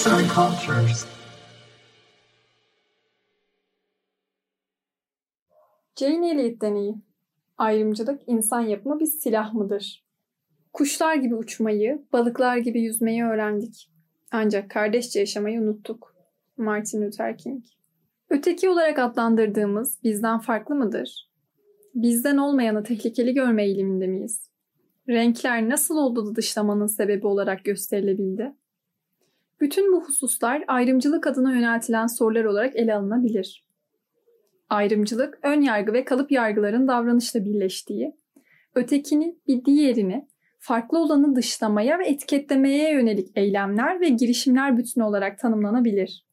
Arts and Cultures. Jane Elliot deneyi. Ayrımcılık insan yapımı bir silah mıdır? Kuşlar gibi uçmayı, balıklar gibi yüzmeyi öğrendik. Ancak kardeşçe yaşamayı unuttuk. Martin Luther King. Öteki olarak adlandırdığımız bizden farklı mıdır? Bizden olmayanı tehlikeli görme eğiliminde miyiz? Renkler nasıl oldu da dışlamanın sebebi olarak gösterilebildi? Bütün bu hususlar ayrımcılık adına yöneltilen sorular olarak ele alınabilir. Ayrımcılık, ön yargı ve kalıp yargıların davranışla birleştiği, ötekini bir diğerini, farklı olanı dışlamaya ve etiketlemeye yönelik eylemler ve girişimler bütünü olarak tanımlanabilir.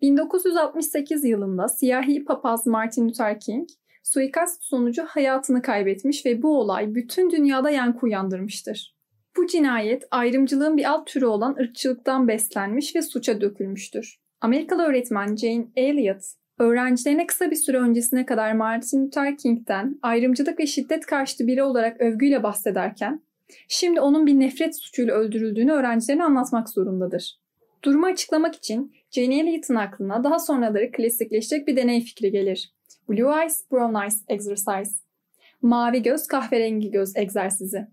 1968 yılında siyahi papaz Martin Luther King, suikast sonucu hayatını kaybetmiş ve bu olay bütün dünyada yankı uyandırmıştır. Bu cinayet ayrımcılığın bir alt türü olan ırkçılıktan beslenmiş ve suça dökülmüştür. Amerikalı öğretmen Jane Elliott, öğrencilerine kısa bir süre öncesine kadar Martin Luther King'den ayrımcılık ve şiddet karşıtı biri olarak övgüyle bahsederken, şimdi onun bir nefret suçuyla öldürüldüğünü öğrencilerine anlatmak zorundadır. Durumu açıklamak için Jane Elliott'ın aklına daha sonraları klasikleşecek bir deney fikri gelir. Blue Eyes, Brown Eyes Exercise. Mavi göz, kahverengi göz egzersizi.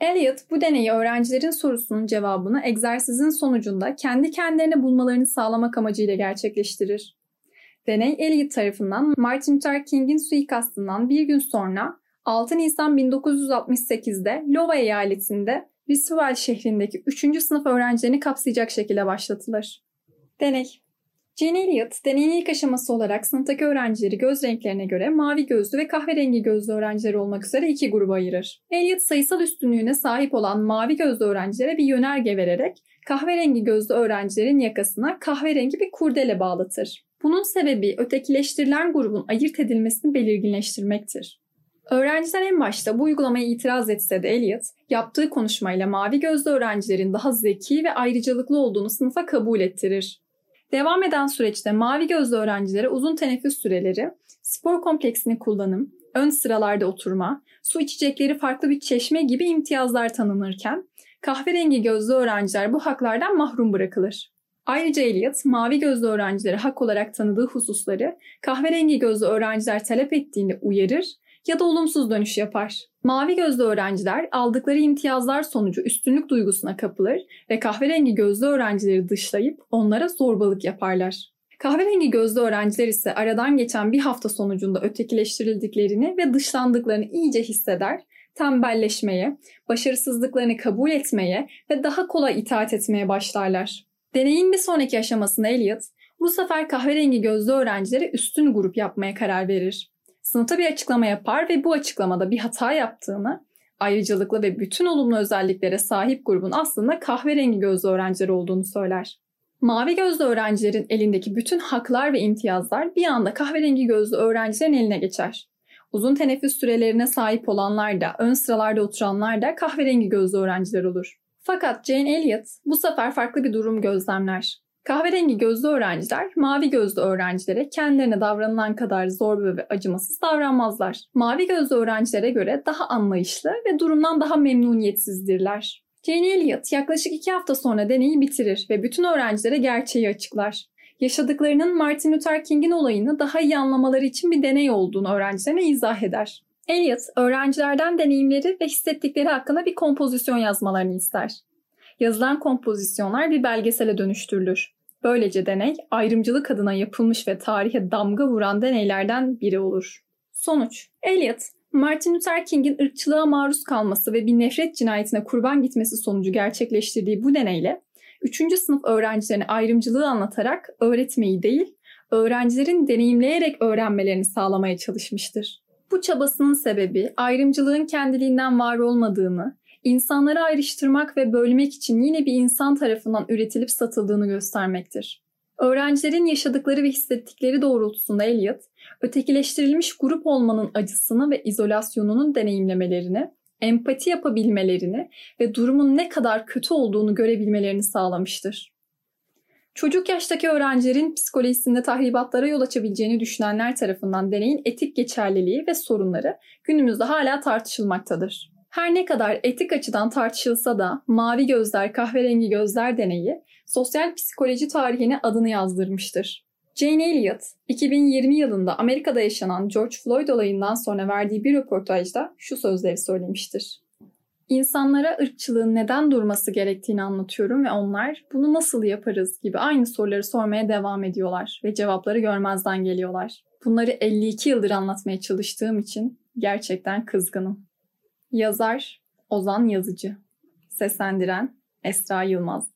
Elliot bu deneyi öğrencilerin sorusunun cevabını egzersizin sonucunda kendi kendilerine bulmalarını sağlamak amacıyla gerçekleştirir. Deney Elliot tarafından Martin Luther King'in suikastından bir gün sonra 6 Nisan 1968'de Iowa eyaletinde Risswell şehrindeki 3. sınıf öğrencilerini kapsayacak şekilde başlatılır. Deney Jane Elliot, deneyin ilk aşaması olarak sınıftaki öğrencileri göz renklerine göre mavi gözlü ve kahverengi gözlü öğrenciler olmak üzere iki gruba ayırır. Elliot sayısal üstünlüğüne sahip olan mavi gözlü öğrencilere bir yönerge vererek kahverengi gözlü öğrencilerin yakasına kahverengi bir kurdele bağlatır. Bunun sebebi ötekileştirilen grubun ayırt edilmesini belirginleştirmektir. Öğrenciler en başta bu uygulamaya itiraz etse de Elliot, yaptığı konuşmayla mavi gözlü öğrencilerin daha zeki ve ayrıcalıklı olduğunu sınıfa kabul ettirir. Devam eden süreçte mavi gözlü öğrencilere uzun teneffüs süreleri, spor kompleksini kullanım, ön sıralarda oturma, su içecekleri farklı bir çeşme gibi imtiyazlar tanınırken, kahverengi gözlü öğrenciler bu haklardan mahrum bırakılır. Ayrıca Elliot, mavi gözlü öğrencilere hak olarak tanıdığı hususları kahverengi gözlü öğrenciler talep ettiğinde uyarır ya da olumsuz dönüş yapar. Mavi gözlü öğrenciler aldıkları imtiyazlar sonucu üstünlük duygusuna kapılır ve kahverengi gözlü öğrencileri dışlayıp onlara zorbalık yaparlar. Kahverengi gözlü öğrenciler ise aradan geçen bir hafta sonucunda ötekileştirildiklerini ve dışlandıklarını iyice hisseder, tembelleşmeye, başarısızlıklarını kabul etmeye ve daha kolay itaat etmeye başlarlar. Deneyin bir sonraki aşamasında Elliot, bu sefer kahverengi gözlü öğrencilere üstün grup yapmaya karar verir. Sınıfta bir açıklama yapar ve bu açıklamada bir hata yaptığını, ayrıcalıklı ve bütün olumlu özelliklere sahip grubun aslında kahverengi gözlü öğrenciler olduğunu söyler. Mavi gözlü öğrencilerin elindeki bütün haklar ve imtiyazlar bir anda kahverengi gözlü öğrencilerin eline geçer. Uzun teneffüs sürelerine sahip olanlar da, ön sıralarda oturanlar da kahverengi gözlü öğrenciler olur. Fakat Jane Elliot bu sefer farklı bir durum gözlemler. Kahverengi gözlü öğrenciler mavi gözlü öğrencilere kendilerine davranılan kadar zorba ve acımasız davranmazlar. Mavi gözlü öğrencilere göre daha anlayışlı ve durumdan daha memnuniyetsizdirler. Jane Elliot yaklaşık iki hafta sonra deneyi bitirir ve bütün öğrencilere gerçeği açıklar. Yaşadıklarının Martin Luther King'in olayını daha iyi anlamaları için bir deney olduğunu öğrencilerine izah eder. Elliot, öğrencilerden deneyimleri ve hissettikleri hakkında bir kompozisyon yazmalarını ister. Yazılan kompozisyonlar bir belgesele dönüştürülür. Böylece deney ayrımcılık adına yapılmış ve tarihe damga vuran deneylerden biri olur. Sonuç Eliot, Martin Luther King'in ırkçılığa maruz kalması ve bir nefret cinayetine kurban gitmesi sonucu gerçekleştirdiği bu deneyle 3. sınıf öğrencilerine ayrımcılığı anlatarak öğretmeyi değil, öğrencilerin deneyimleyerek öğrenmelerini sağlamaya çalışmıştır. Bu çabasının sebebi ayrımcılığın kendiliğinden var olmadığını, insanları ayrıştırmak ve bölmek için yine bir insan tarafından üretilip satıldığını göstermektir. Öğrencilerin yaşadıkları ve hissettikleri doğrultusunda Eliot, ötekileştirilmiş grup olmanın acısını ve izolasyonunun deneyimlemelerini, empati yapabilmelerini ve durumun ne kadar kötü olduğunu görebilmelerini sağlamıştır. Çocuk yaştaki öğrencilerin psikolojisinde tahribatlara yol açabileceğini düşünenler tarafından deneyin etik geçerliliği ve sorunları günümüzde hala tartışılmaktadır. Her ne kadar etik açıdan tartışılsa da mavi gözler, kahverengi gözler deneyi sosyal psikoloji tarihine adını yazdırmıştır. Jane Elliott, 2020 yılında Amerika'da yaşanan George Floyd olayından sonra verdiği bir röportajda şu sözleri söylemiştir. İnsanlara ırkçılığın neden durması gerektiğini anlatıyorum ve onlar bunu nasıl yaparız gibi aynı soruları sormaya devam ediyorlar ve cevapları görmezden geliyorlar. Bunları 52 yıldır anlatmaya çalıştığım için gerçekten kızgınım. Yazar Ozan Yazıcı. Seslendiren Esra Yılmaz